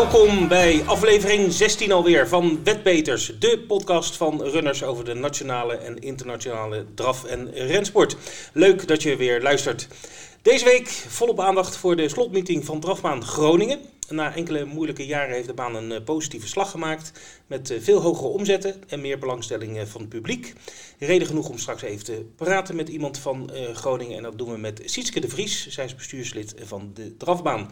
Welkom bij aflevering 16 alweer van Wetbeters, de podcast van runners over de nationale en internationale draf- en rensport. Leuk dat je weer luistert. Deze week volop aandacht voor de slotmeeting van Drafbaan Groningen. Na enkele moeilijke jaren heeft de baan een eh, positieve slag gemaakt. Met eh, veel hogere omzetten en meer belangstelling eh, van het publiek. Reden genoeg om straks even te praten met iemand van Groningen. En dat doen we met Sietske de Vries. Zij is bestuurslid van de Drafbaan.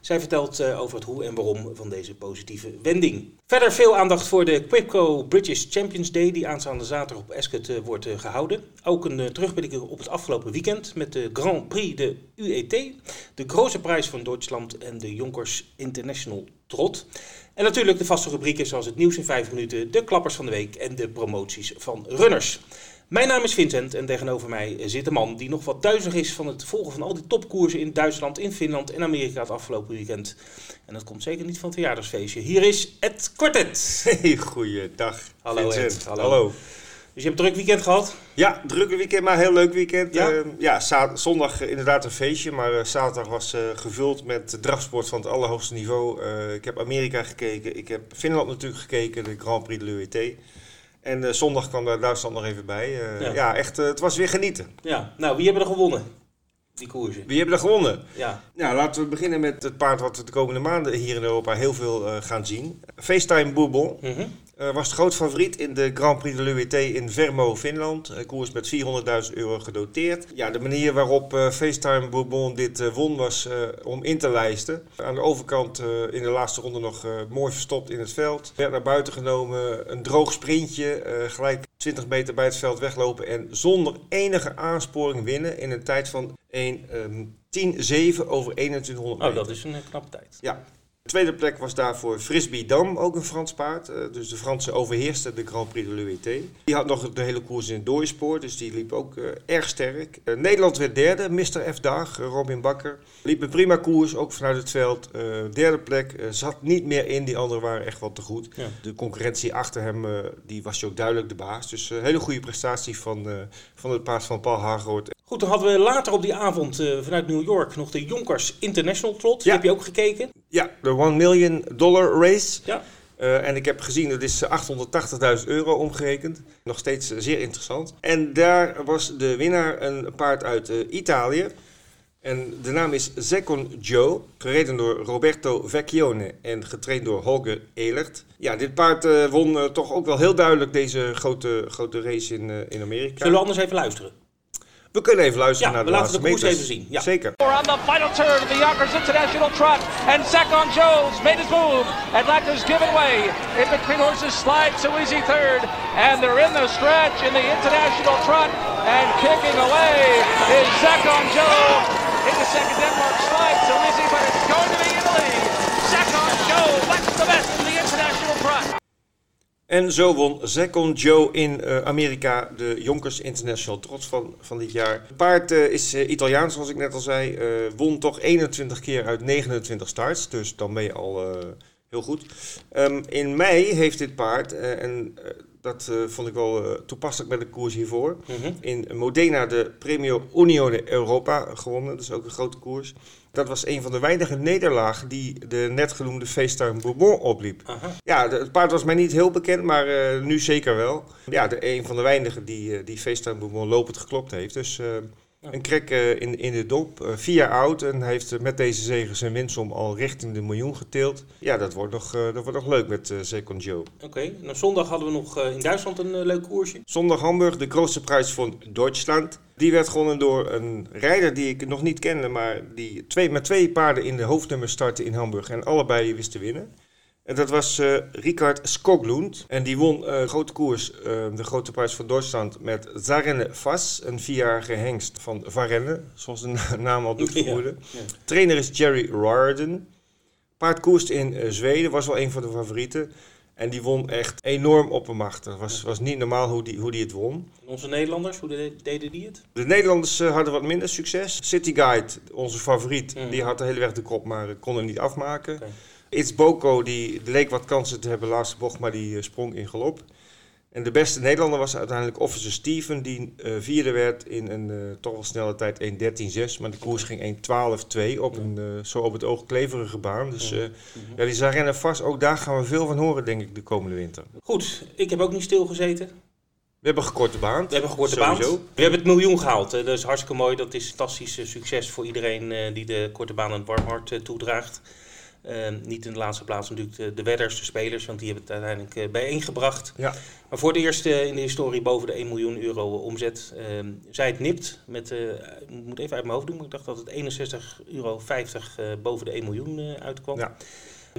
Zij vertelt over het hoe en waarom van deze positieve wending. Verder veel aandacht voor de Quipco British Champions Day die aanstaande zaterdag op Ascot wordt gehouden. Ook een terugblik op het afgelopen weekend met de Grand Prix de UET, de grote prijs van Duitsland en de Jonkers International Trot. En natuurlijk de vaste rubrieken zoals het nieuws in 5 minuten, de klappers van de week en de promoties van runners. Mijn naam is Vincent en tegenover mij zit een man die nog wat duizelig is van het volgen van al die topkoersen in Duitsland, in Finland en Amerika het afgelopen weekend. En dat komt zeker niet van het verjaardagsfeestje. Hier is Ed Quartet. Hey, goeiedag. Hallo Vincent. Ed. Hallo. Hallo. Dus je hebt een druk weekend gehad? Ja, drukke weekend, maar heel leuk weekend. Ja? Ja, ja zondag inderdaad een feestje, maar eh, zaterdag was eh, gevuld met drafsport van het allerhoogste niveau. Eh, ik heb Amerika gekeken, ik heb Finland natuurlijk gekeken, de Grand Prix de l'UET. En eh, zondag kwam daar Duitsland nog even bij. Eh, Ja. ja. echt, eh, het was weer genieten. Ja. Nou, wie hebben er gewonnen? Die koersen. Wie hebben er gewonnen? Ja. Nou, laten we beginnen met het paard wat we de komende maanden hier in Europa heel veel gaan zien. FaceTime Bourbon. Mhm. Eh, was de groot favoriet in de Grand Prix de l'UET in Vermo, Finland. Een koers met 400.000 euro gedoteerd. Ja, de manier waarop eh, FaceTime Bourbon dit eh, won was eh, om in te lijsten. Aan de overkant eh, in de laatste ronde nog eh, mooi verstopt in het veld. Werd naar buiten genomen, een droog sprintje, eh, gelijk 20 meter bij het veld weglopen. En zonder enige aansporing winnen in een tijd van 1, ehm, 10-7 over 2100 meter. Oh, dat is een eh, knappe tijd. Ja. De tweede plek was daarvoor Frisbee Dam, ook een Frans paard. Eh, dus de Franse overheerste de Grand Prix de l'UET. Die had nog de hele koers in het doorspoor, dus die liep ook eh, erg sterk. Eh, Nederland werd derde, Mr. F. Dag, eh, Robin Bakker. Liep een prima koers, ook vanuit het veld. Derde plek, zat niet meer in, die anderen waren echt wel te goed. Ja. De concurrentie achter hem, die was je ook duidelijk de baas. Dus een hele goede prestatie van, van het paard van Paul Hageroort. Goed, dan hadden we later op die avond vanuit New York nog de Jonkers International Trot. Die Ja. heb je ook gekeken? Ja, de 1 million dollar race. Ja. Eh, en ik heb gezien, dat is 880.000 euro omgerekend. Nog steeds eh, zeer interessant. En daar was de winnaar een paard uit eh, Italië. En de naam is Second Joe, gereden door Roberto Vecchione en getraind door Holger Elert. Ja, dit paard eh, won eh, toch ook wel heel duidelijk deze grote, grote race in, eh, in Amerika. Zullen we anders even luisteren? We kunnen even luisteren Ja, naar we de laten laatste de koers even zien, ja. Zeker. on the final turn of the Yonkers International Trot, and Sakon Jones made his move. And Atlanta's given way. In between horses slides so easy third, and they're in the stretch in the International Trot, and kicking away is Sakon Joe. Into second, Denmark slides so easy, but it's going to be Italy. Sakon Jones, that's the best En zo won Second Joe in eh, Amerika de Jonkers International Trots van, van dit jaar. Het paard eh, is eh, Italiaans, zoals ik net al zei. won toch 21 keer uit 29 starts, dus dan ben je al heel goed. Ehm, in mei heeft dit paard, en dat eh, vond ik wel eh, toepasselijk met de koers hiervoor, Mhm. in Modena de Premio Unione Europa gewonnen. Dat is ook een grote koers. Dat was een van de weinige nederlagen die de net genoemde FaceTime Bourbon opliep. Aha. Ja, de- het paard was mij niet heel bekend, maar eh, nu zeker wel. Ja, de, een van de weinigen die, die FaceTime Bourbon lopend geklopt heeft. Dus een krek eh, in, in de dop, eh, vier jaar oud. En heeft eh, met deze zegen zijn winstsom al richting de miljoen geteeld. Ja, dat wordt nog, dat wordt nog leuk met Second Joe. Oké, nou zondag hadden we nog in Duitsland een leuk koersje. Zondag Hamburg, de grootste prijs van Duitsland. Die werd gewonnen door een rijder die ik nog niet kende, maar die twee, met twee paarden in de hoofdnummer startte in Hamburg en allebei wist te winnen. En dat was eh Richard Skoglund. En die won eh grote koers, eh, de grote prijs van Duitsland, met Zarenne Vas, een vierjarige hengst van Varenne, zoals de na- naam al doet vermoeden. ja. Trainer is Jerry Riordan. Paard koerst in Zweden, was wel een van de favorieten. En die won echt enorm oppermachtig. Het was, was niet normaal hoe die, hoe die het won. En onze Nederlanders, hoe de- deden die het? De Nederlanders hadden wat minder succes. City Guide, onze favoriet, Mhm. die had de hele weg de kop, maar kon er niet afmaken. It's Boko, die leek wat kansen te hebben laatste bocht, maar die eh, sprong in galop. En de beste Nederlander was uiteindelijk Officer Steven, die uh, vierde werd in een uh, toch wel snelle tijd 1.13.6. Maar de koers ging 1.12.2 op een uh, zo op het oog kleverige baan. Dus ja, ja die zijn rennen vast. Ook daar gaan we veel van horen, denk ik, de komende winter. Goed, ik heb ook niet stilgezeten. We hebben een gekorte baan. We hebben een gekorte baan. We hebben het miljoen gehaald. Dat is hartstikke mooi. Dat is fantastisch succes voor iedereen die de korte baan een warm hart toedraagt. Uh, niet in de laatste plaats natuurlijk de, de wedders, de spelers, want die hebben het uiteindelijk uh, bijeengebracht. Ja. Maar voor de eerste in de historie boven de 1 miljoen euro omzet. Uh, zij het nipt met, ik moet even uit mijn hoofd doen, maar ik dacht dat het 61,50 euro boven de 1 miljoen uitkwam. Ja.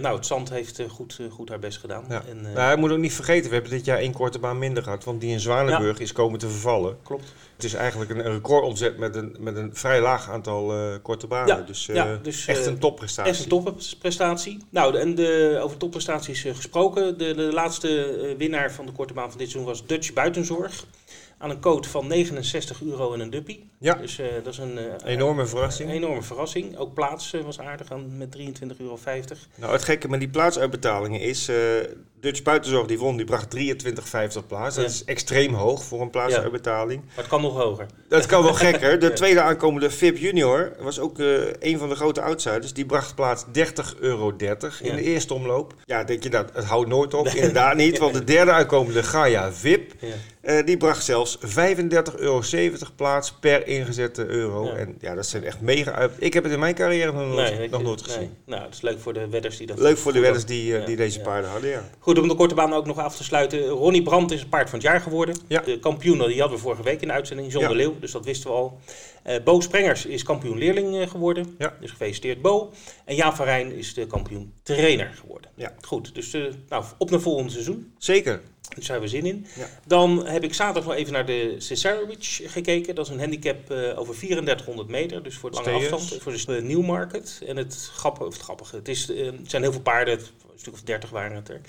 Nou, het zand heeft goed, goed haar best gedaan. Ja. En, nou, je moet ook niet vergeten, we hebben dit jaar één korte baan minder gehad, want die in Zwanenburg ja. is komen te vervallen. Klopt. Het is eigenlijk een recordomzet met een, met een vrij laag aantal uh, korte banen. Ja, dus, uh, ja, dus echt een topprestatie. Echt een topprestatie. Nou, en de, over topprestaties gesproken. De, de laatste winnaar van de korte baan van dit seizoen was Dutch Buitenzorg aan een code van 69 euro en een duppie. Ja. Dus uh, dat is een uh, enorme verrassing. Een enorme verrassing. Ook plaats uh, was aardig aan met 23,50 euro. Nou, het gekke met die plaatsuitbetalingen is, Dutch Buitenzorg die won, die bracht 23,50 plaats. Dat is extreem hoog voor een plaatsuitbetaling. Maar het kan nog hoger. Dat kan wel gekker. De tweede aankomende VIP Junior was ook een van de grote outsiders. Die bracht plaats 30,30 euro in de eerste omloop. Ja, denk je dat, het houdt nooit op. Inderdaad niet, want de derde aankomende Gaia VIP... Uh, die bracht zelfs 35,70 euro plaats per ingezette euro. Ja. En ja, dat zijn echt mega uit. Ik heb het in mijn carrière nog, nee, nog nooit gezien. Nee. Nou, het is leuk voor de wedders die dat. Leuk voor de wedders die, uh, die deze paarden hadden, ja. Goed, om de korte baan ook nog af te sluiten. Ronnie Brandt is het paard van het jaar geworden. De kampioen, die hadden we vorige week in de uitzending, John de Leeuw. Dus dat wisten we al. Uh, Bo Sprengers is kampioen leerling geworden. Dus gefeliciteerd Bo. En Jaap van Rijn is de kampioen trainer geworden. Ja. Goed, dus nou, op naar volgend seizoen. Zeker. Daar hebben we zin in. Ja. Dan heb ik zaterdag nog even naar de Cesarewitch gekeken. Dat is een handicap uh, over 3400 meter, dus voor de lange afstand. Voor de uh, Newmarket. En het grappige, of het, grappige het, is, uh, het zijn heel veel paarden, een stuk of 30 waren het er.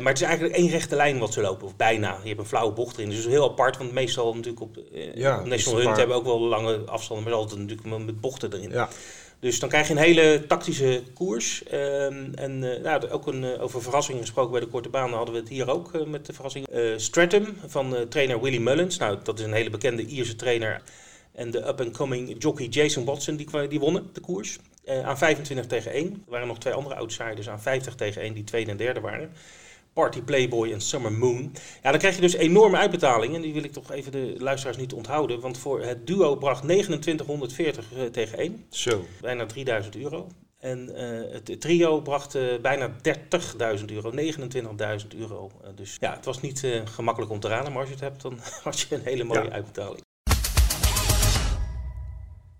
maar het is eigenlijk één rechte lijn wat ze lopen, of bijna. Je hebt een flauwe bocht erin. Dus het is heel apart, want meestal natuurlijk op, ja, op National Hunt hebben ook wel lange afstanden, maar altijd natuurlijk met bochten erin. Ja. Dus dan krijg je een hele tactische koers. Um, en uh, nou, ook een, uh, over verrassingen gesproken bij de korte baan hadden we het hier ook uh, met de verrassing. Stratum van trainer Willy Mullins. Nou, dat is een hele bekende Ierse trainer. En de up-and-coming jockey Jason Watson, die, die wonnen de koers. aan 25 tegen 1. Er waren nog twee andere outsiders aan 50 tegen 1 die tweede en derde waren. Party Playboy en Summer Moon. Ja, dan krijg je dus enorme uitbetalingen. Die wil ik toch even de luisteraars niet onthouden. Want voor het duo bracht 2940 uh, tegen 1. Zo. Bijna 3000 euro. En uh, het trio bracht uh, bijna 30.000 euro, 29.000 euro. Uh, dus ja, het was niet gemakkelijk om te raden, maar als je het hebt, dan had je een hele mooie ja. uitbetaling.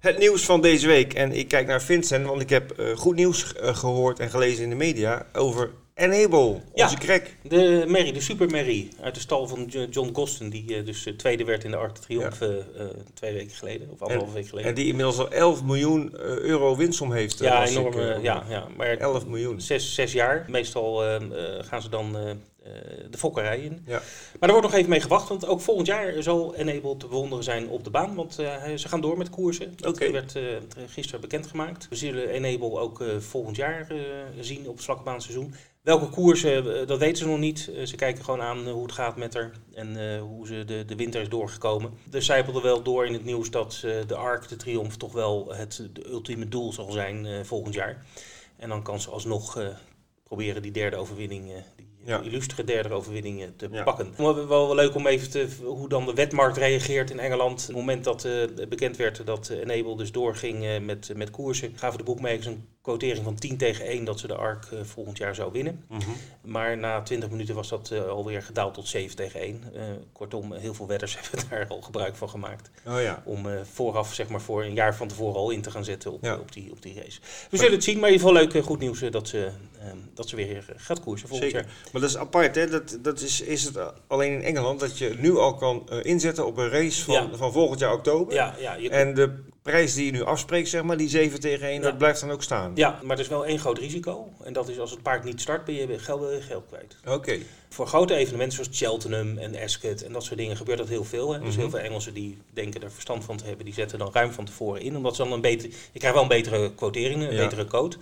Het nieuws van deze week. En ik kijk naar Vincent, want ik heb goed nieuws gehoord en gelezen in de media over Enable, onze ja, crack. De Mary, de Super Mary uit de stal van John Goston, die uh, dus tweede werd in de Arc de Triomphe ja. twee weken geleden, of anderhalve week geleden. En die inmiddels al 11 miljoen euro winstom heeft. Ja, enorm. ja, ja, maar 11 miljoen. Zes, zes jaar. Meestal gaan ze dan de fokkerij in. Ja. Maar er wordt nog even mee gewacht, want ook volgend jaar zal Enable te bewonderen zijn op de baan. Want ze gaan door met koersen. Dat okay. werd gisteren bekendgemaakt. We zullen Enable ook volgend jaar zien op het slakkenbaanseizoen. Welke koersen, eh, dat weten ze nog niet. Eh, ze kijken gewoon aan eh, hoe het gaat met haar en hoe ze de, de winter is doorgekomen. Er zijpelde wel door in het nieuws dat de Arc, de Triumph, toch wel het ultieme doel zal zijn volgend jaar. En dan kan ze alsnog proberen die derde overwinning, die ja. illustere derde overwinning te pakken. Wel, wel leuk om even te hoe dan de wetmarkt reageert in Engeland. Op het moment dat bekend werd dat Enable dus doorging met, met koersen, gaven de boekmakers een quotering van 10 tegen 1 dat ze de ARC uh, volgend jaar zou winnen. Mm -hmm. Maar na 20 minuten was dat uh, alweer gedaald tot 7 tegen 1. Uh, kortom, heel veel wedders hebben daar al gebruik van gemaakt. Oh, ja. Om vooraf, zeg maar voor een jaar van tevoren al in te gaan zetten op, ja. op, die, op die race. We zullen het zien, maar in ieder geval leuk, goed nieuws dat, ze, dat ze weer gaat koersen volgend Zeker. jaar. Maar dat is apart, hè? Dat, dat is, is het alleen in Engeland dat je nu al kan inzetten op een race van, ja. van volgend jaar oktober. Ja, ja, en de prijs die je nu afspreekt, zeg maar, die 7 tegen 1, dat blijft dan ook staan. Ja, maar er is wel één groot risico. En dat is als het paard niet start, ben je geld, geld kwijt. Oké. Voor grote evenementen zoals Cheltenham en Ascot en dat soort dingen gebeurt dat heel veel. Hè? Dus Mhm. heel veel Engelsen die denken er verstand van te hebben, die zetten dan ruim van tevoren in. Omdat ze dan een beter, je krijgt wel een betere quotering, een Ja. betere code.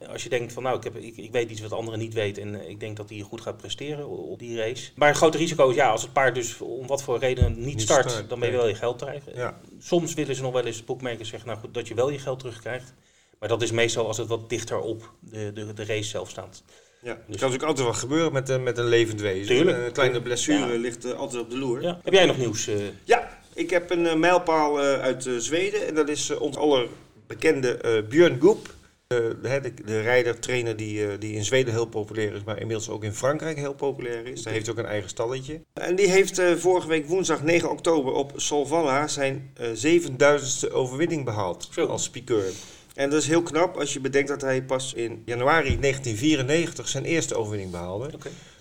Ja. Als je denkt van nou, ik, heb, ik, ik weet iets wat anderen niet weten en eh, ik denk dat hij goed gaat presteren op die race. Maar een groot risico is ja, als het paard dus om wat voor reden niet, Niet start, start, dan ben je wel je geld krijgen. Ja. Soms willen ze nog wel eens boekmakers zeggen nou goed, dat je wel je geld terugkrijgt. Maar dat is meestal als het wat dichter op de, de, de race zelf staat. Ja, Dus- kan natuurlijk altijd wat gebeuren met, een- met een levend wezen. Tuurlijk. Een kleine blessure Ja. ligt eh, altijd op de loer. Ja. Heb jij nog nieuws? eh? Ja, ik heb een eh, mijlpaal eh, uit eh, Zweden. En dat is eh, ons aller bekende eh Björn Goep. Eh, de, de, de rijder, trainer die, eh, die in Zweden heel populair is, maar inmiddels ook in Frankrijk heel populair is. Hij heeft ook een eigen stalletje. En die heeft eh, vorige week woensdag 9 oktober op Solvalla zijn eh 7000ste overwinning behaald Zo. als piqueur. En dat is heel knap als je bedenkt dat hij pas in januari 1994 zijn eerste overwinning behaalde.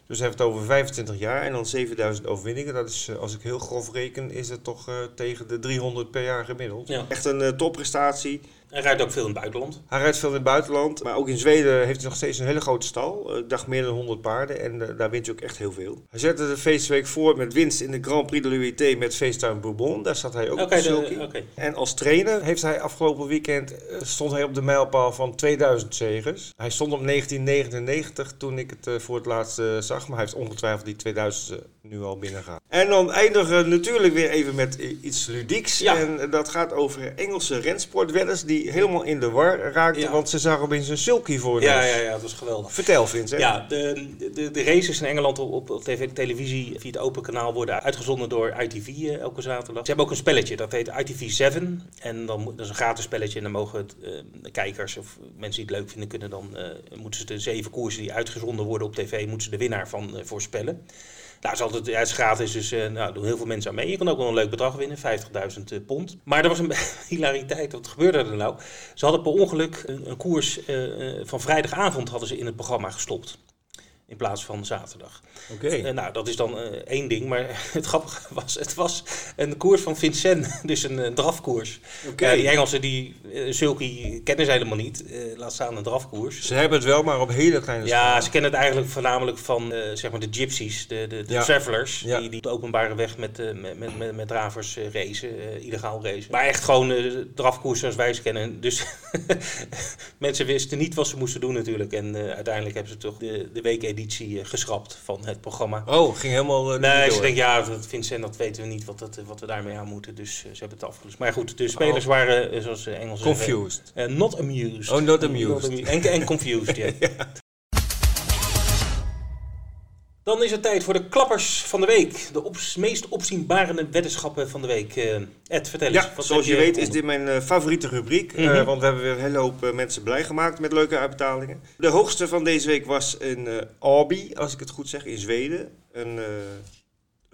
Dus hij heeft het over 25 jaar en dan 7000 overwinningen. Dat is, eh, als ik heel grof reken, is het toch eh, tegen de 300 per jaar gemiddeld. Ja. Echt een eh, topprestatie. Hij rijdt ook veel in het buitenland. Hij rijdt veel in het buitenland, maar ook in Zweden heeft hij nog steeds een hele grote stal. Eh, Ik dacht meer dan 100 paarden en eh, daar wint hij ook echt heel veel. Hij zette de feestweek voor met winst in de Grand Prix de l'UET met FaceTime Bourbon. Daar zat hij ook Oké, op de de-. En als trainer heeft hij afgelopen weekend, eh, stond hij op de mijlpaal van 2000 zegers. Hij stond op 1999 toen ik het voor het laatst zag, maar hij heeft ongetwijfeld die 2000 nu al binnengehaald. En dan eindigen we natuurlijk weer even met i- iets ludieks. Ja. En eh, dat gaat over Engelse rensportwedders die helemaal in de war raakten, Ja. want ze zagen opeens een sulky voor Ja, ja, ja, dat is geweldig. Vertel Vincent. Ja, de, de, de races in Engeland op, op, tv, televisie via het open kanaal worden uitgezonden door ITV eh, elke zaterdag. Ze hebben ook een spelletje, dat heet ITV 7. En dan, dat is een gratis spelletje en dan mogen het, eh, de kijkers of mensen die het leuk vinden, kunnen dan, eh, moeten ze de zeven koersen die uitgezonden worden op tv, moeten ze de winnaar van eh, voorspellen. Nou, is, altijd, ja, is gratis, dus eh nou, doen heel veel mensen aan mee. Je kan ook wel een leuk bedrag winnen, 50.000 pond. Maar er was een hilariteit, wat gebeurde er nou? Ze hadden per ongeluk een, een koers eh, eh, van vrijdagavond hadden ze in het programma gestopt. In plaats van zaterdag. Oké. Eh, nou, dat is dan eh, één ding. Maar het grappige was, het was een koers van Vincent. Dus een eh, drafkoers. Oké. Die Engelsen, die sulky kennen ze helemaal niet. Laat staan een drafkoers. Ze hebben het wel, maar op hele kleine Ja, schaal. ze kennen het eigenlijk voornamelijk van zeg maar de gypsies, de, de, de Ja. travelers, Ja. die, die op de openbare weg met, met, met, met, met dravers racen, illegaal racen. Maar echt gewoon drafkoers zoals wij ze kennen. Dus mensen wisten niet wat ze moesten doen natuurlijk. En uiteindelijk hebben ze toch de, de weekeditie eh, geschrapt van het programma. Oh, ging helemaal uh, Nee, ze denken, ja, dat Vincent, dat weten we niet wat, dat, wat we daarmee aan moeten. Dus eh, ze hebben het afgelust. Maar goed, de spelers waren, eh, zoals de Engelsen Confused. eh, not amused. Oh, not amused. amu- En, en confused, ja. Dan is het tijd voor de klappers van de week. De meest opzienbarende weddenschappen van de week. Eh, Ed, vertel eens. Ja, wat zoals je weet is dit mijn eh, favoriete rubriek. eh, Mhm. want we hebben weer een hele hoop mensen blij gemaakt met leuke uitbetalingen. De hoogste van deze week was een eh Albi, als ik het goed zeg, in Zweden. Een, een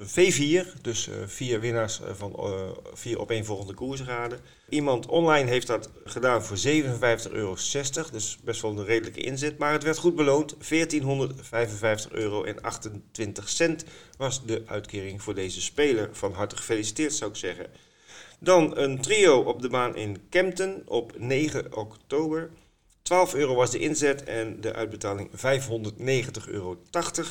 V4, dus eh, vier winnaars eh, van eh, vier opeenvolgende koersraden. Iemand online heeft dat gedaan voor 57,60 euro. Dus best wel een redelijke inzet. Maar het werd goed beloond. 1455 euro en 28 cent was de uitkering voor deze speler. Van harte gefeliciteerd zou ik zeggen. Dan een trio op de baan in Kempten op 9 oktober. 12 euro was de inzet en de uitbetaling 590,80 euro.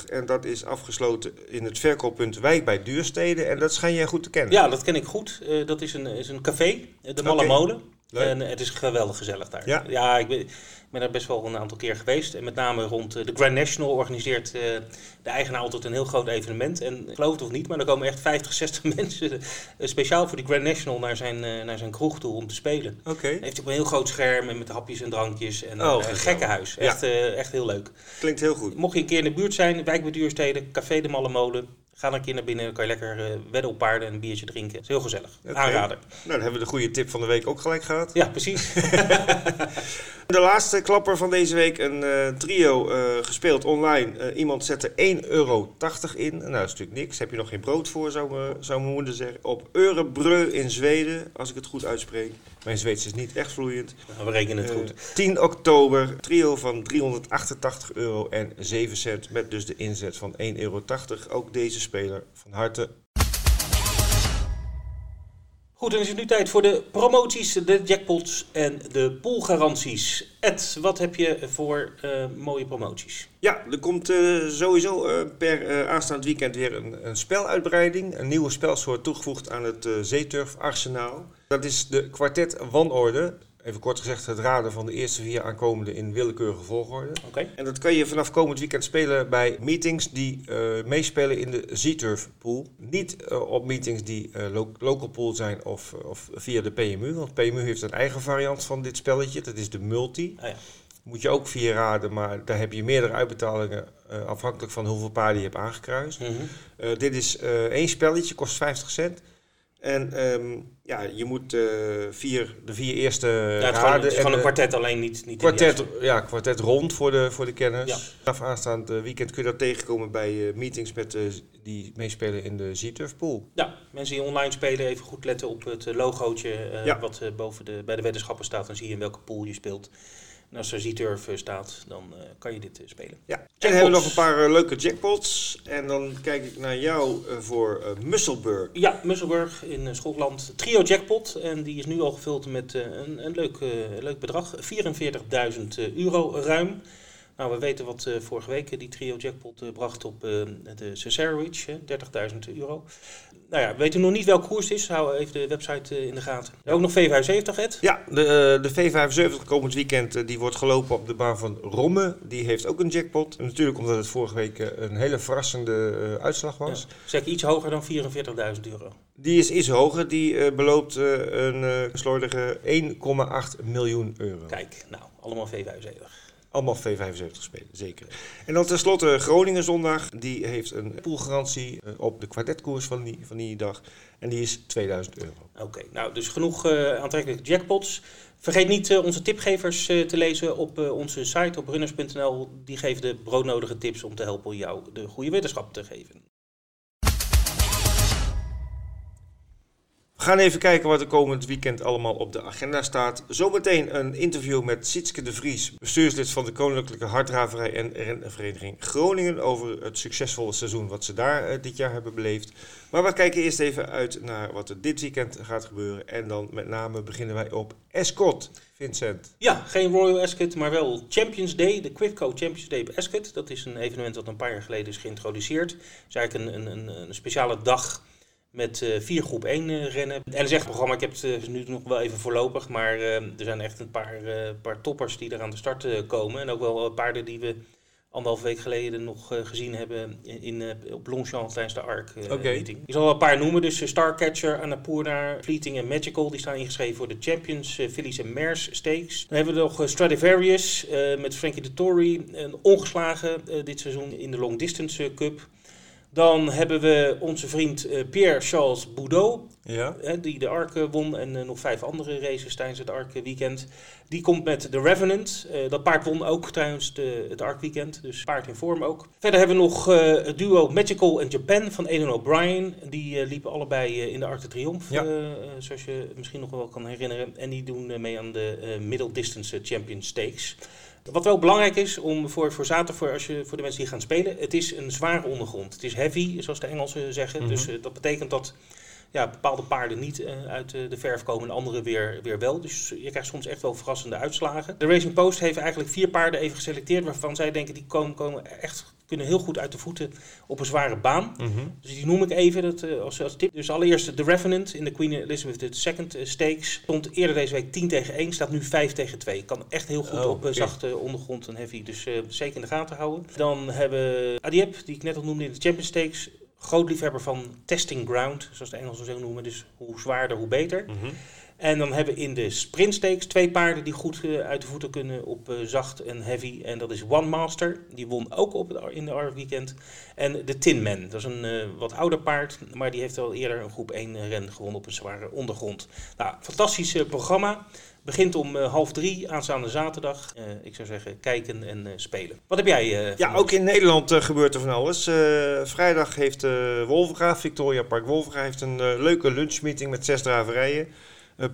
En dat is afgesloten in het verkooppunt Wijk bij Duurstede. En dat schijn jij goed te kennen. Ja, dat ken ik goed. Eh, dat is een, is een café, eh, de Malle. Molen. Leuk. En het is geweldig gezellig daar. Ja. ik ben, ik ben daar best wel een aantal keer geweest. En met name rond eh, de Grand National organiseert eh, de eigenaar altijd een heel groot evenement. En geloof het of niet, maar er komen echt 50, 60 mensen eh, speciaal voor die Grand National naar zijn, naar zijn kroeg toe om te spelen. Oké, heeft ook een heel groot scherm en met hapjes en drankjes. En Oh, een gekkenhuis. Ja. Echt, eh, echt heel leuk. klinkt heel goed. Mocht je een keer in de buurt zijn, wijk bij Duurstede, Café de Malle Molen. Ga dan een keer naar binnen, dan kan je lekker eh, wedden op paarden en een biertje drinken. Het is heel gezellig. Oké. Aanrader. Nou, dan hebben we de goede tip van de week ook gelijk gehad. Ja, precies. De laatste klapper van deze week, een eh, trio eh, gespeeld online. Eh, iemand zette 1,80 euro in. Nou, dat is natuurlijk niks. Heb je nog geen brood voor, zou, zou mijn moeder zeggen. Op Örebrö in Zweden, als ik het goed uitspreek. Mijn Zweeds is niet echt vloeiend. We rekenen het goed. 10 oktober, trio van 388 euro en 7 cent. Met dus de inzet van 1,80 euro. Ook deze speler van harte. Goed, dan is het nu tijd voor de promoties, de jackpots en de poolgaranties. Ed, wat heb je voor uh, mooie promoties? Ja, er komt uh, sowieso uh, per aanstaand weekend weer een, een, speluitbreiding. Een nieuwe spelsoort toegevoegd aan het Zeeturf Arsenaal. Dat is de kwartet Wanorde even kort gezegd, het raden van de eerste vier aankomende in willekeurige volgorde. Okay. En dat kan je vanaf komend weekend spelen bij meetings die uh, meespelen in de Z-Turf pool. Niet uh, op meetings die uh, lo local pool zijn of, of via de PMU. Want PMU heeft een eigen variant van dit spelletje. Dat is de multi. Ah, ja. Moet je ook via raden, maar daar heb je meerdere uitbetalingen afhankelijk van hoeveel paarden je hebt aangekruist. Mm -hmm. dit is één spelletje, kost 50 cent. En um, ja, je moet uh, vier, de vier eerste ja, het raden... Is gewoon een kwartet alleen, niet, niet kwartet, Ja, kwartet rond voor de, voor de kenners. Ja. Vanaf aanstaand weekend kun je dat tegenkomen bij uh, meetings met, uh, die meespelen in de Z-Turf pool. Ja, mensen die online spelen, even goed letten op het logootje ja. wat boven de, bij de weddenschappen staat. Dan zie je in welke pool je speelt. En als er Z-Turf staat, dan uh, kan je dit uh, spelen. Ja. En dan hebben we nog een paar uh, leuke jackpots. En dan kijk ik naar jou voor Musselburg. Ja, Musselburg in Schotland. Trio jackpot. En die is nu al gevuld met een, een leuk, leuk bedrag. 44.000 euro ruim. Nou, we weten wat uh, vorige week die trio jackpot uh, bracht op de Cesarewitch, 30.000 euro. Nou ja, we weten nog niet welke koers het is. Hou even de website in de gaten. Ook nog V75, Ed? Ja, de, de V75 komend weekend die wordt gelopen op de baan van Romme. Die heeft ook een jackpot. En natuurlijk omdat het vorige week een hele verrassende uitslag was. Ja, zeg iets hoger dan 44.000 euro. Die is iets hoger. Die beloopt een slordige 1,8 miljoen euro. Kijk, nou, allemaal V75. Allemaal V75 spelen, zeker. En dan tenslotte Groningen zondag. Die heeft een poolgarantie op de kwartetkoers van die, van die dag. En die is 2000 euro. Oké, nou dus genoeg uh, aantrekkelijke jackpots. Vergeet niet uh, onze tipgevers te lezen op onze site op runners.nl. Die geven de broodnodige tips om te helpen jou de goede wetenschap te geven. We gaan even kijken wat er komend weekend allemaal op de agenda staat. Zometeen een interview met Sietske de Vries, bestuurslid van de Koninklijke Harddraverij en Renvereniging Groningen, over het succesvolle seizoen wat ze daar uh, dit jaar hebben beleefd. Maar we kijken eerst even uit naar wat er dit weekend gaat gebeuren. En dan met name beginnen wij op Escot, Vincent. Ja, geen Royal Ascot, maar wel Champions Day, de Quidco Champions Day op Ascot. Dat is een evenement dat een paar jaar geleden is geïntroduceerd. Het is eigenlijk een, een, een speciale dag met uh, vier groep 1 uh, rennen. En zegt programma, ik heb het uh, nu nog wel even voorlopig, maar er zijn echt een paar, paar toppers die er aan de start komen. En ook wel paarden die we anderhalf week geleden nog gezien hebben in, in op Longchamp tijdens de ARC okay. meeting. Ik zal wel een paar noemen, dus Starcatcher, Annapurna, Fleeting en Magical, die staan ingeschreven voor de Champions, Phillies en Mares Stakes. Dan hebben we nog Stradivarius met Frankie de Tory, een ongeslagen dit seizoen in de Long Distance Cup. Dan hebben we onze vriend uh, Pierre-Charles Boudot, ja. die de Ark won en uh, nog vijf andere races tijdens het Ark weekend. Die komt met de Revenant. Uh, dat paard won ook tijdens de, het Ark weekend, dus paard in vorm ook. Verder hebben we nog het duo Magical en Japan van Aidan O'Brien. Die liepen allebei in de Arc de Triomphe, Ja. zoals je misschien nog wel kan herinneren. En die doen mee aan de Middle Distance Champion Stakes. Wat wel belangrijk is om voor, voor zaterdag, voor, als je, voor de mensen die gaan spelen, het is een zware ondergrond. Het is heavy, zoals de Engelsen zeggen. Mhm. Dus uh, dat betekent dat ja, bepaalde paarden niet uh, uit uh, de verf komen en andere weer, weer wel. Dus je krijgt soms echt wel verrassende uitslagen. De Racing Post heeft eigenlijk vier paarden even geselecteerd waarvan zij denken die komen, komen echt kunnen heel goed uit de voeten op een zware baan. Mhm. Dus die noem ik even dat, uh, als, als tip. Dus allereerst de Revenant in de Queen Elizabeth II Stakes. Stond eerder deze week 10 tegen 1, staat nu 5 tegen 2. Kan echt heel goed Oh, op oké. zachte ondergrond en heavy. Dus uh, zeker in de gaten houden. Dan hebben we Adiep, die ik net al noemde in de Champions Stakes. Groot liefhebber van testing ground, zoals de Engelsen zo noemen. Dus hoe zwaarder, hoe beter. Mhm. En dan hebben we in de sprint stakes twee paarden die goed uh, uit de voeten kunnen op uh, zacht en heavy. En dat is One Master, die won ook op het, in de RF weekend. En de Tin Man, dat is een uh, wat ouder paard, maar die heeft al eerder een groep 1 ren gewonnen op een zware ondergrond. Nou, fantastisch programma. Begint om half drie aanstaande zaterdag. ik zou zeggen, kijken en spelen. Wat heb jij? ja, ook in Nederland gebeurt er van alles. vrijdag heeft Wolvenga, Victoria Park Wolvenga, heeft een leuke lunchmeeting met zes draverijen.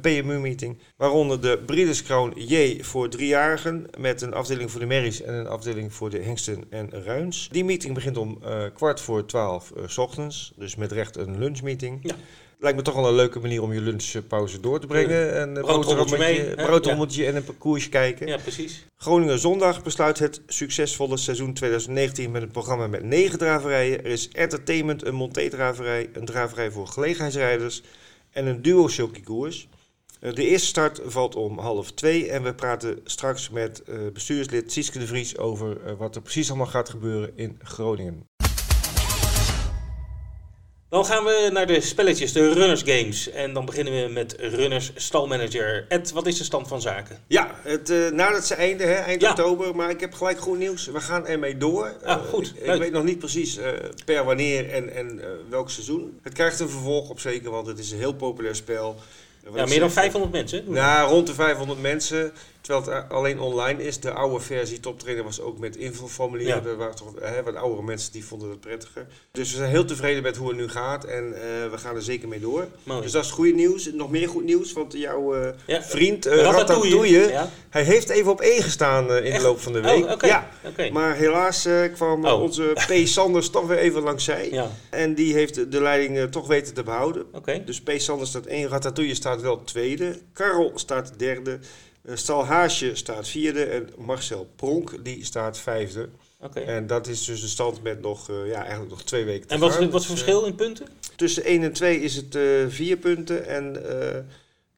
PMU-meeting. Waaronder de Breeders Crown J voor driejarigen. Met een afdeling voor de merries en een afdeling voor de hengsten en ruins. Die meeting begint om uh, kwart voor twaalf uh, s ochtends. Dus met recht een lunchmeeting. Ja. Lijkt me toch wel een leuke manier om je lunchpauze door te brengen. Broodrommeltje mee. Broodrommeltje en een parcoursje kijken. Ja, precies. Groningen Zondag besluit het succesvolle seizoen 2019 met een programma met negen draverijen. Er is entertainment, een monté-draverij, een draverij voor gelegenheidsrijders en een duo koers. Eh, de eerste start valt om half twee en we praten straks met uh, bestuurslid Sieske de Vries over uh, wat er precies allemaal gaat gebeuren in Groningen. Dan gaan we naar de spelletjes, de Runners Games. En dan beginnen we met Runners Stalmanager. Ed, wat is de stand van zaken? Ja, het uh, nadert zijn einde, hè, eind oktober. Maar ik heb gelijk goed nieuws. We gaan ermee door. Ah, goed, ik, ik, weet nog niet precies uh, per wanneer en, en welk seizoen. Het krijgt een vervolg op zeker, want het is een heel populair spel. Ja, meer dan 500 mensen? Nou, rond de 500 mensen. Terwijl het alleen online is. De oude versie toptrainer was ook met infoformulieren. Ja. Er waren toch hè, wat oudere mensen die vonden het prettiger. Dus we zijn heel tevreden met hoe het nu gaat. En uh, we gaan er zeker mee door. Mooi. Dus dat is goed nieuws. Nog meer goed nieuws. Want jouw uh, ja. vriend uh, Ratatouille, ja. hij heeft even op één gestaan in de loop van de week. Oh, okay. Ja. Okay. Maar helaas kwam oh. onze P. Sanders toch weer even langs zij. En die heeft de leiding toch weten te behouden. Okay. Dus P. Sanders staat één. Ratatouille staat wel tweede. Karel staat derde. Stal Haasje staat vierde en Marcel Pronk die staat vijfde. Okay. En dat is dus de stand met nog, uh, ja, eigenlijk nog twee weken te En wat, gaan. wat is het verschil in punten? Tussen 1 en 2 is het uh, vier punten en uh,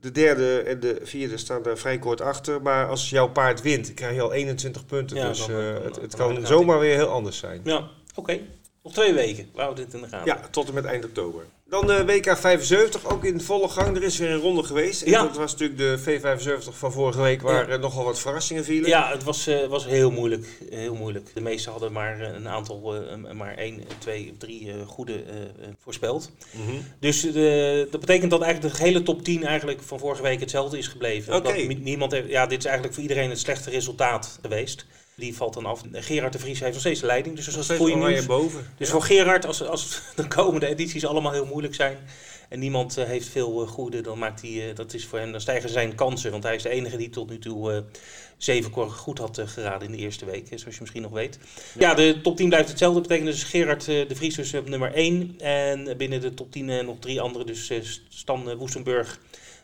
de derde en de vierde staan daar vrij kort achter. Maar als jouw paard wint, krijg je al 21 punten. Ja, dus dan, dan, het, het kan zomaar weer heel anders zijn. Ja, oké. Okay. Nog twee weken. We houden dit in de gaten. Ja, tot en met eind oktober. Dan de WK 75, ook in volle gang. Er is weer een ronde geweest. En ja. dat was natuurlijk de V75 van vorige week, waar ja. nogal wat verrassingen vielen. Ja, het was, uh, was heel moeilijk. Heel moeilijk. De meesten hadden maar een aantal, uh, maar één, twee, drie goede voorspeld. Mm -hmm. Dus dat betekent dat eigenlijk de hele top 10 eigenlijk van vorige week hetzelfde is gebleven. Okay. niemand heeft, ja, dit is eigenlijk voor iedereen het slechte resultaat geweest. Die valt dan af. Gerard de Vries heeft nog steeds de leiding. Dus dat is goede nieuws. Boven. Dus ja. voor Gerard, als, als de komende edities allemaal heel moeilijk zijn. En niemand uh, heeft veel uh, goede, dan maakt hij, uh, dat is voor hem, dan stijgen zijn kansen. Want hij is de enige die tot nu toe zeven goed had geraden in de eerste week, zoals je misschien nog weet. Ja, ja de top 10 blijft hetzelfde. Dat betekent dus Gerard de Vries dus op nummer 1. En binnen de top 10 nog drie anderen. Dus Stan Woestenburg,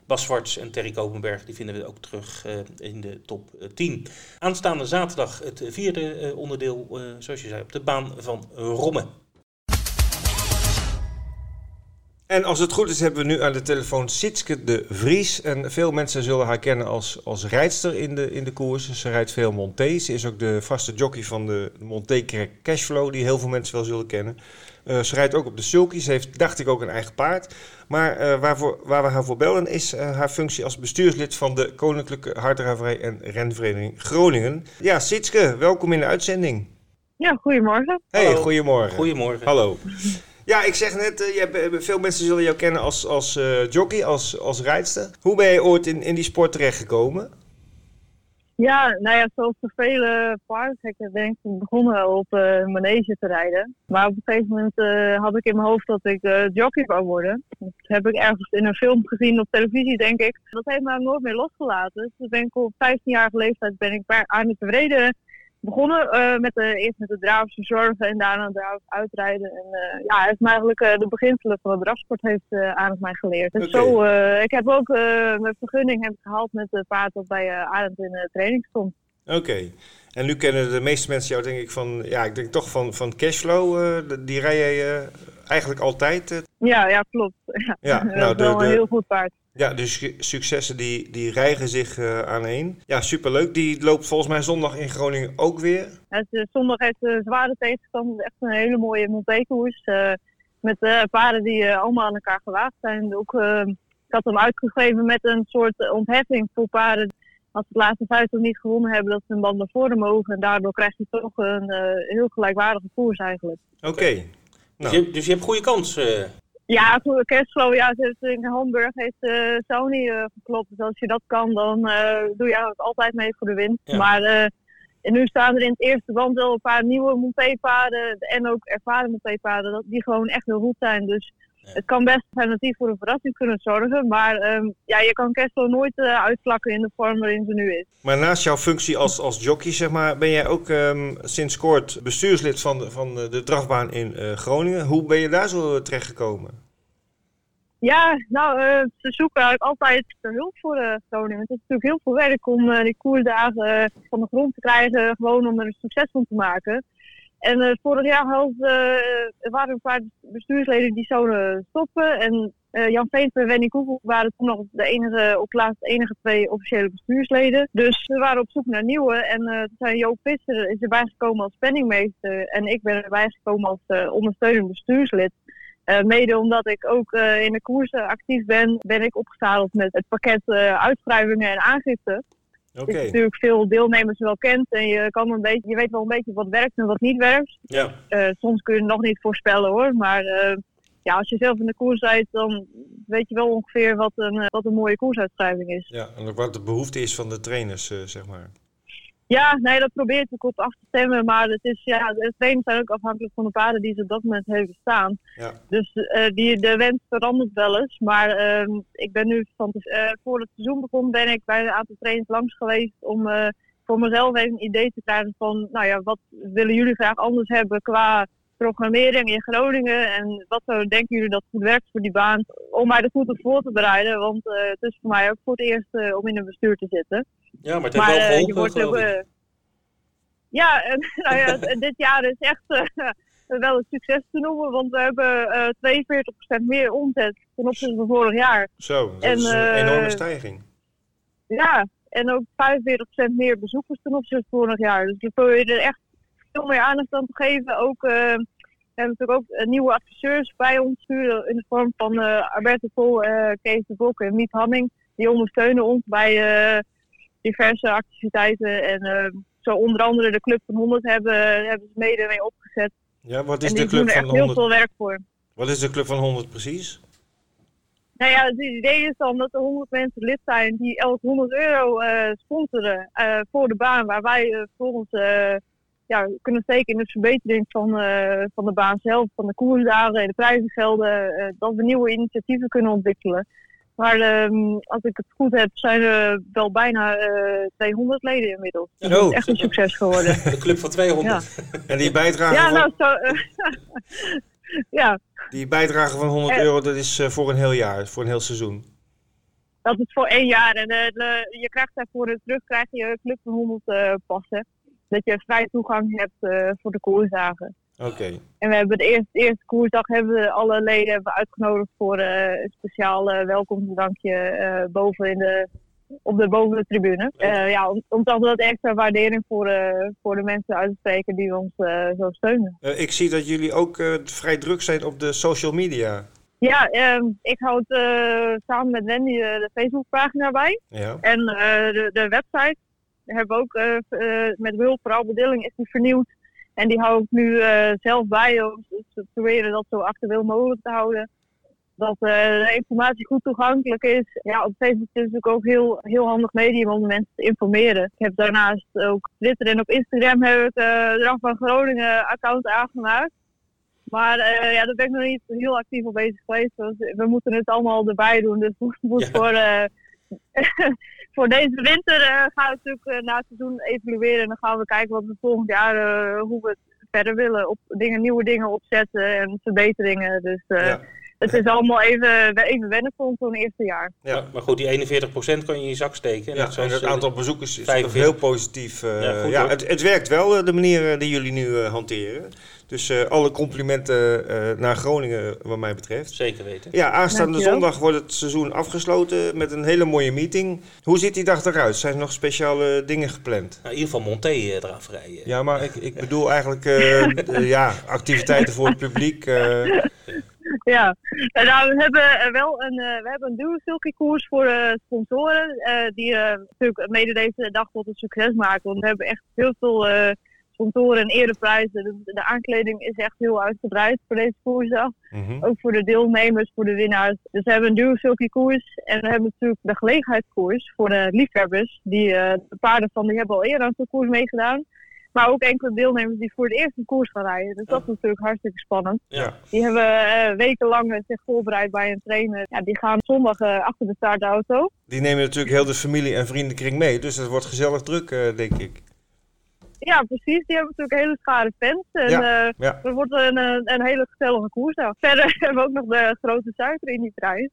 Bas en Terry Kopenberg, die vinden we ook terug uh, in de top uh, 10. Aanstaande zaterdag het vierde uh, onderdeel, zoals je zei, op de baan van Rommen. En als het goed is, hebben we nu aan de telefoon Sitske de Vries. En veel mensen zullen haar kennen als, als rijdster in de, in de koers. Ze rijdt veel Monté. Ze is ook de vaste jockey van de Monté Cashflow, die heel veel mensen wel zullen kennen. Uh, ze rijdt ook op de Sulky. Ze heeft, dacht ik, ook een eigen paard. Maar uh, waarvoor, waar we haar voor bellen is uh, haar functie als bestuurslid van de Koninklijke Harddraverij en Renvereniging Groningen. Ja, Sitske, welkom in de uitzending. Ja, goedemorgen. Hey, Hallo. goedemorgen. Goedemorgen. Hallo. Ja, ik zeg net, uh, je hebt, veel mensen zullen jou kennen als, als uh, jockey, als, als rijdster. Hoe ben je ooit in, in die sport terechtgekomen? Ja, nou ja, zoals de vele paardengekken ben ik begonnen op uh, manege te rijden. Maar op een gegeven moment uh, had ik in mijn hoofd dat ik uh, jockey wou worden. Dat heb ik ergens in een film gezien op televisie, denk ik. Dat heeft me nooit meer losgelaten. Dus ben ik op 15-jarige leeftijd ben ik aan de tevreden begonnen uh, met de, eerst met de dravers verzorgen en daarna dravers uitrijden. En uh, ja, hij heeft me eigenlijk uh, de beginselen van de drafsport heeft aan het mij geleerd. Oké. zo, ik heb ook mijn vergunning heb gehaald met de paard dat bij Arend in de training stond. Oké. En nu kennen de meeste mensen jou denk ik van, ja, ik denk toch van, van Cashflow. die rij jij eigenlijk altijd? Ja, ja, klopt. Ja, Ja, dat nou, is de- wel de- een heel goed paard. Ja, de su- successen die, die rijgen zich uh, aaneen. Ja, superleuk. Die loopt volgens mij zondag in Groningen ook weer. Het, uh, zondag heeft uh, zware tegenstand. Het is echt een hele mooie montekoers. Uh, met uh, paarden die uh, allemaal aan elkaar gewaagd zijn. Ook, uh, ik had hem uitgegeven met een soort ontheffing voor paarden. Als ze het laatste vijftig niet gewonnen hebben, dat ze een band naar voren mogen. En daardoor krijg je toch een uh, heel gelijkwaardige koers eigenlijk. Oké. Dus, Nou, je, dus je hebt goede kans. Eh. Ja, voor Cashflow, ja, in Hamburg heeft uh, Sony uh, geklopt. Dus als je dat kan, dan uh, doe je eigenlijk altijd mee voor de winst. Ja. Maar en nu staan er in het eerste band wel een paar nieuwe monteepaarden en ook ervaren monteepaarden dat die gewoon echt heel goed zijn. Dus. Het kan best alternatief voor een verrassing kunnen zorgen. Maar um, ja, je kan Cashflow nooit uh, uitvlakken in de vorm waarin ze nu is. maar naast jouw functie als, als jockey, zeg maar, ben jij ook ehm, sinds kort bestuurslid van de, van de, de drafbaan in uh, Groningen. Hoe ben je daar zo terechtgekomen? Ja, nou, uh, ze zoeken eigenlijk altijd hulp voor uh, Groningen. Het is natuurlijk heel veel werk om uh, die koersdagen van de grond te krijgen, gewoon om er een succes van te maken. En vorig jaar hadden, er waren een paar bestuursleden die zouden stoppen. En Jan Veens en Wendy Koevel waren toen nog de enige, op laatst de enige twee officiële bestuursleden. Dus we waren op zoek naar nieuwe. En toen zijn Joop Visser is erbij gekomen als penningmeester. En ik ben erbij gekomen als ondersteunend bestuurslid. Uh, mede omdat ik ook uh, in de koersen actief ben, ben ik opgezadeld met het pakket uh, uitschrijvingen en aangifte. Okay. Dus natuurlijk veel deelnemers wel kent en je, kan een beetje, je weet wel een beetje wat werkt en wat niet werkt. Ja. soms kun je het nog niet voorspellen hoor, maar ja, als je zelf in de koers rijdt, dan weet je wel ongeveer wat een, wat een mooie koersuitschrijving is. Ja, en ook wat de behoefte is van de trainers, zeg maar. Ja, nee, dat probeert ik op af te stemmen. Maar het is, ja, de trainers zijn ook afhankelijk van de paarden die ze op dat moment hebben staan. Ja. Dus uh, die, de wens verandert wel eens. Maar uh, ik ben nu van uh, voor het seizoen begon, ben ik bij een aantal trainers langs geweest om uh, voor mezelf even een idee te krijgen van, nou ja, wat willen jullie graag anders hebben qua programmering in Groningen en wat zo denken jullie dat goed werkt voor die baan om mij er goed op voor te bereiden, want het is voor mij ook voor het eerst om in een bestuur te zitten. Ja, maar het heeft wel geholpen, wordt ook, Ja, en, nou ja, dit jaar is echt wel een succes te noemen, want we hebben 42% meer omzet ten opzichte van vorig jaar. Zo, dat en, is een enorme stijging. Ja, en ook 45% meer bezoekers ten opzichte van vorig jaar. Dus we proberen er echt veel meer aandacht aan te geven. Ook, uh, we hebben natuurlijk ook nieuwe adviseurs bij ons sturen in de vorm van uh, Alberto Vol, uh, Kees de Bok en Miet Hamming. Die ondersteunen ons bij diverse activiteiten. En zo onder andere de Club van 100 hebben, hebben ze mede mee opgezet. Ja, wat is de Club van 100? heel veel werk voor. Wat is de Club van 100 precies? Nou ja, het idee is dan dat er 100 mensen lid zijn die elk 100 euro uh, sponsoren uh, voor de baan, waar wij uh, volgens ja, kunnen steken in de verbetering van, van de baan zelf, van de koersdagen en de prijzengelden, dat we nieuwe initiatieven kunnen ontwikkelen. Maar um, als ik het goed heb, zijn er wel bijna uh, eh, 200 leden inmiddels. Dat is echt een succes geworden. De club van 200. Ja. En die bijdrage ja, nou, zo, uh, ja. Die bijdrage van 100 euro, dat is uh, voor een heel jaar, voor een heel seizoen? Dat is voor één jaar. En je krijgt daarvoor terug krijg je club van 100 passen. Dat je vrij toegang hebt voor de koersdagen. Oké. En we hebben de eerste, eerste koersdag hebben we alle leden hebben uitgenodigd voor uh, een speciaal uh, welkomstdrankje uh, boven in de, op de boven de tribune. ja, om, om toch dat extra waardering voor, voor de mensen uit te spreken die ons zo steunen. ik zie dat jullie ook vrij druk zijn op de social media. Ja, ehm, ik houd samen met Wendy de Facebookpagina bij. Ja. En de, de website hebben we ook met hulp voor Albert Dilling is die vernieuwd. En die hou ik nu uh, zelf bij om te proberen dat zo actueel mogelijk te houden. Dat uh, de informatie goed toegankelijk is. Ja, op Facebook is het natuurlijk ook heel, heel handig medium om mensen te informeren. Ik heb daarnaast ook Twitter en op Instagram heb ik uh, de Drang van Groningen account aangemaakt. Maar ja, daar ben ik nog niet heel actief op bezig geweest. Dus we moeten het allemaal erbij doen. Dus we moeten voor, voor deze winter uh, gaan we natuurlijk uh, na het seizoen evalueren. En dan gaan we kijken wat we volgend jaar, uh, hoe we het verder willen. Op dingen, nieuwe dingen opzetten en verbeteringen. Dus ja. het is allemaal even, even wennen voor zo'n eerste jaar. Ja, maar goed, die 41% kan je in je zak steken. Ja, en het aantal bezoekers is toch heel positief. ja, ja het, het, werkt wel, de manier die jullie nu hanteren. Dus uh, alle complimenten uh, naar Groningen wat mij betreft. Zeker weten. Ja, aanstaande zondag wordt het seizoen afgesloten met een hele mooie meeting. Hoe ziet die dag eruit? Zijn er nog speciale dingen gepland? Nou, in ieder geval Monté uh, eraf rijden. Ja, maar ik, ik bedoel eigenlijk ja, activiteiten voor het publiek. Ja, nou, we hebben wel een, we hebben een koers voor sponsoren. die natuurlijk mede deze dag tot een succes maken. Want we hebben echt heel veel sponsoren en ereprijzen. De, de, aankleding is echt heel uitgebreid voor deze koersdag. Mhm. Ook voor de deelnemers, voor de winnaars. Dus we hebben een sulky koers. En we hebben natuurlijk de gelegenheidskoers voor de liefhebbers. Die, uh, de paarden van die hebben al eerder aan de koers meegedaan. Maar ook enkele deelnemers die voor het eerst een koers gaan rijden. Dus dat is natuurlijk hartstikke spannend. Ja. Die hebben uh, wekenlang zich voorbereid bij een trainer. Ja, die gaan zondag uh, achter de startauto. Die nemen natuurlijk heel de familie en vriendenkring mee. Dus het wordt gezellig druk, denk ik. Ja, precies. Die hebben natuurlijk hele schare fans. En Ja, eh, ja. er wordt een, eh, een hele gezellige koers. Nou, verder hebben we ook nog de grote suiker in die prijs.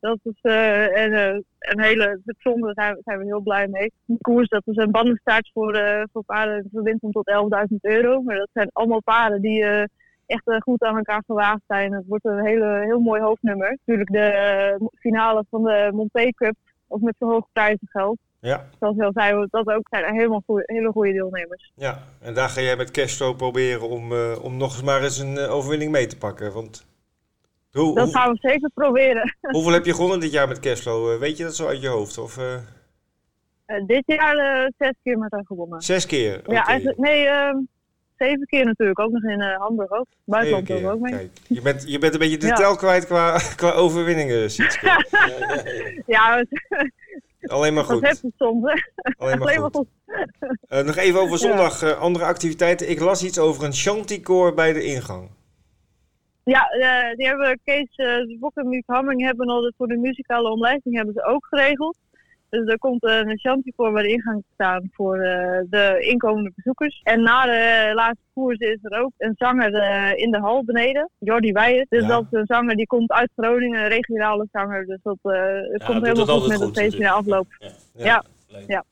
Dat is eh, een, eh, een hele bijzondere, daar zijn, we- heel blij mee. Die koers, dat is een bandenstaart voor, eh voor paarden van winst om tot 11.000 euro. Maar dat zijn allemaal paarden die eh, echt eh, goed aan elkaar gewaagd zijn. Het wordt een hele, heel mooi hoofdnummer. Natuurlijk de eh, finale van de Monté Cup, ook met verhoogd prijzengeld. Ja, Zoals je al zei, dat ook zijn helemaal goeie, hele goede deelnemers. ja. En daar ga jij met Cashflow proberen om, eh, om nog eens maar eens een eh, overwinning mee te pakken. Want hoe, Dat hoe- gaan we zeker proberen. hoeveel heb je gewonnen dit jaar met Cashflow? Eh, weet je dat zo uit je hoofd? Of, dit jaar zes keer met haar gewonnen. zes keer? Ja, eigenlijk, nee, ehm, zeven keer natuurlijk. Ook nog in Hamburg ook. Buitenland keer. ook mee. Kijk, je, bent, je bent een beetje de Ja. tel kwijt qua, qua overwinningen, Sietske. Ja, ja, ja. Ja, Alleen maar dat goed. heeft het soms. hè. Alleen maar Alleen maar goed. Eh, nog even over zondag, eh, andere activiteiten. Ik las iets over een chanticoor bij de ingang. Ja, eh, die hebben Kees uh, Bok en Miep Hamming hebben al de- voor de muzikale omlijsting hebben ze ook geregeld. Dus er komt eh, een chanty voor bij de ingang te staan voor eh, de inkomende bezoekers. En na de laatste koers is er ook een zanger eh, in de hal beneden, Jordi Weijer. Dus Ja. dat is een zanger die komt uit Groningen, een regionale zanger. Dus dat Ja, komt helemaal goed met het goed feest in de afloop. Ja. Ja.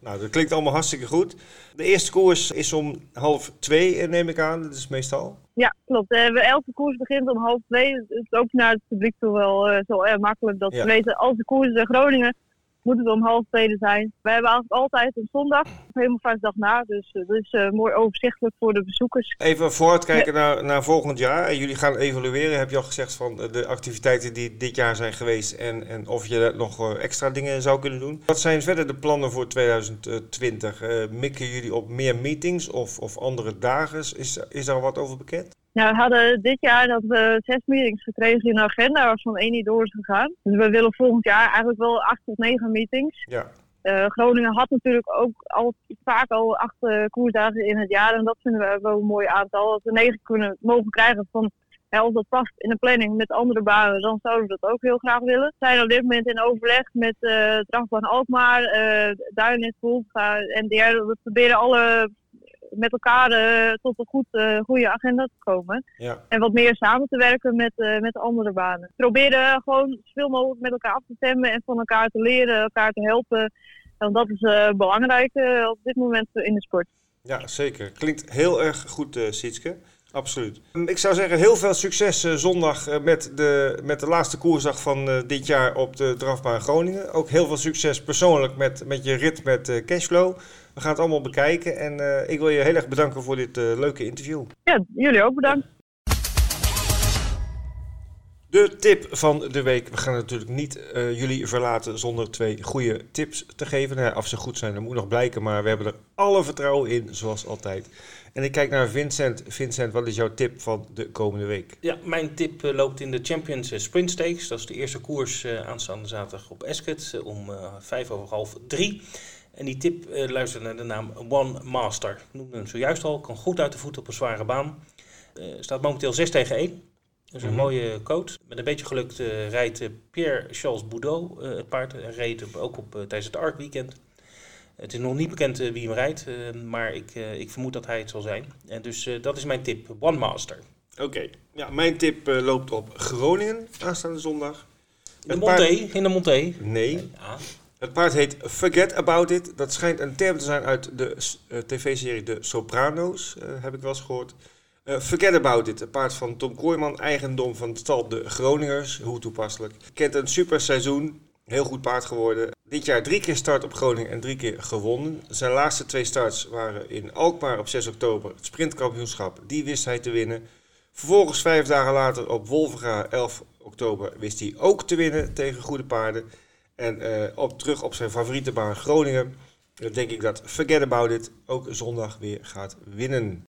Nou, dat klinkt allemaal hartstikke goed. De eerste koers is om half twee, neem ik aan. Dat is meestal. Ja, klopt. Eh, elke koers begint om half twee. Het is ook naar het publiek toe wel zo makkelijk dat Ja. ze weten, als de koers in Groningen, moeten we om half twee er zijn. We hebben eigenlijk altijd een zondag, helemaal vijf dag na. Dus eh, dat is eh, mooi overzichtelijk voor de bezoekers. Even vooruitkijken naar, naar volgend jaar. En jullie gaan evalueren. Heb je al gezegd van eh, de activiteiten die dit jaar zijn geweest en, en of je nog eh, extra dingen zou kunnen doen. Wat zijn verder de plannen voor 2020? Eh, mikken jullie op meer meetings of, of andere dagen? Is, is daar wat over bekend? Nou, we hadden dit jaar dat we zes meetings gekregen in de agenda, waarvan één niet door is gegaan. Dus we willen volgend jaar eigenlijk wel acht tot negen meetings. Ja, Eh, Groningen had natuurlijk ook al vaak al acht eh, koersdagen in het jaar. En dat vinden we wel een mooi aantal. Als we negen kunnen mogen krijgen van als dat past in de planning met andere banen, dan zouden we dat ook heel graag willen. We zijn op dit moment in overleg met uh, Drafbaan Alkmaar, uh, Volga en derde. We proberen alle met elkaar uh, tot een goed, uh, goede agenda te komen. ja. En wat meer samen te werken met, uh, met de andere banen. Proberen gewoon zoveel mogelijk met elkaar af te stemmen en van elkaar te leren, elkaar te helpen. Want dat is belangrijk op dit moment in de sport. Ja, zeker. Klinkt heel erg goed, uh, Sietske. Absoluut. Ik zou zeggen, heel veel succes uh, zondag uh, met, de, met de laatste koersdag van uh, dit jaar op de drafbaan Groningen. Ook heel veel succes persoonlijk met, met je rit met Cashflow. We gaan het allemaal bekijken en ik wil je heel erg bedanken voor dit leuke interview. Ja, jullie ook bedankt. De tip van de week. We gaan natuurlijk niet uh, jullie verlaten zonder twee goede tips te geven. Nou, of ze goed zijn, dat moet nog blijken. Maar we hebben er alle vertrouwen in, zoals altijd. En ik kijk naar Vincent. Vincent, wat is jouw tip van de komende week? Ja, mijn tip uh, loopt in de Champions Sprint Stakes. Dat is de eerste koers aanstaande zaterdag op Ascot om vijf over half drie. En die tip luistert naar de naam One Master. Ik noemde hem zojuist al. Kan goed uit de voet op een zware baan. staat momenteel 6 tegen 1. Dat is een mm-hmm. mooie coach. Met een beetje geluk uh, rijdt uh, Pierre-Charles Boudot uh, het paard. Hij reed ook op, tijdens het ARC weekend. Het is nog niet bekend wie hem rijdt, maar ik, ik vermoed dat hij het zal zijn. En dus dat is mijn tip, One Master. Oké, okay. ja, mijn tip loopt op Groningen aanstaande zondag. In de Monté, in de Monté. Nee. Ja. Het paard heet Forget About It. Dat schijnt een term te zijn uit de tv-serie De Soprano's, heb ik wel eens gehoord. Uh, forget about it. Een paard van Tom Kooijman, eigendom van het stal De Groningers. Hoe toepasselijk. Kent een super seizoen. Heel goed paard geworden. Dit jaar drie keer start op Groningen en drie keer gewonnen. Zijn laatste twee starts waren in Alkmaar op 6 oktober. Het sprintkampioenschap. Die wist hij te winnen. Vervolgens vijf dagen later op Wolvenga 11 oktober wist hij ook te winnen tegen goede paarden. En uh, op, terug op zijn favoriete baan Groningen. Dan denk ik dat Forget About It ook zondag weer gaat winnen.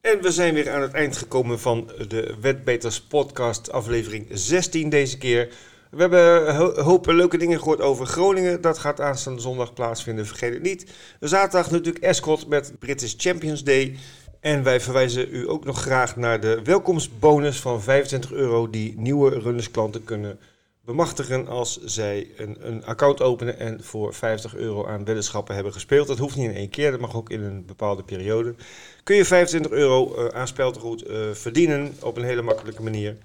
En we zijn weer aan het eind gekomen van de Wetbeters podcast aflevering 16 deze keer. We hebben hoop leuke dingen gehoord over Groningen. Dat gaat aanstaande zondag plaatsvinden, vergeet het niet. Zaterdag natuurlijk Escort met British Champions Day. En wij verwijzen u ook nog graag naar de welkomstbonus van 25 euro die nieuwe runnersklanten kunnen bemachtigen als zij een, een account openen en voor 50 euro aan weddenschappen hebben gespeeld. Dat hoeft niet in één keer, dat mag ook in een bepaalde periode. Kun je 25 euro uh, aan speltegoed uh, verdienen op een hele makkelijke manier.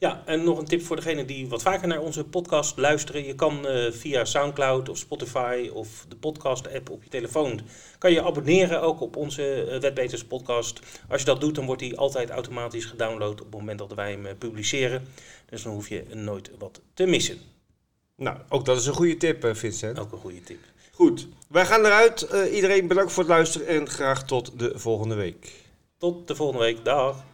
Ja, en nog een tip voor degenen die wat vaker naar onze podcast luisteren. Je kan uh, via Soundcloud of Spotify of de podcast-app op je telefoon... kan je abonneren ook op onze uh, Wetbeters podcast. Als je dat doet, dan wordt die altijd automatisch gedownload op het moment dat wij hem uh, publiceren. Dus dan hoef je nooit wat te missen. Nou, ook dat is een goede tip, Vincent. Ook een goede tip. Goed, wij gaan eruit. iedereen bedankt voor het luisteren en graag tot de volgende week. Tot de volgende week. Dag.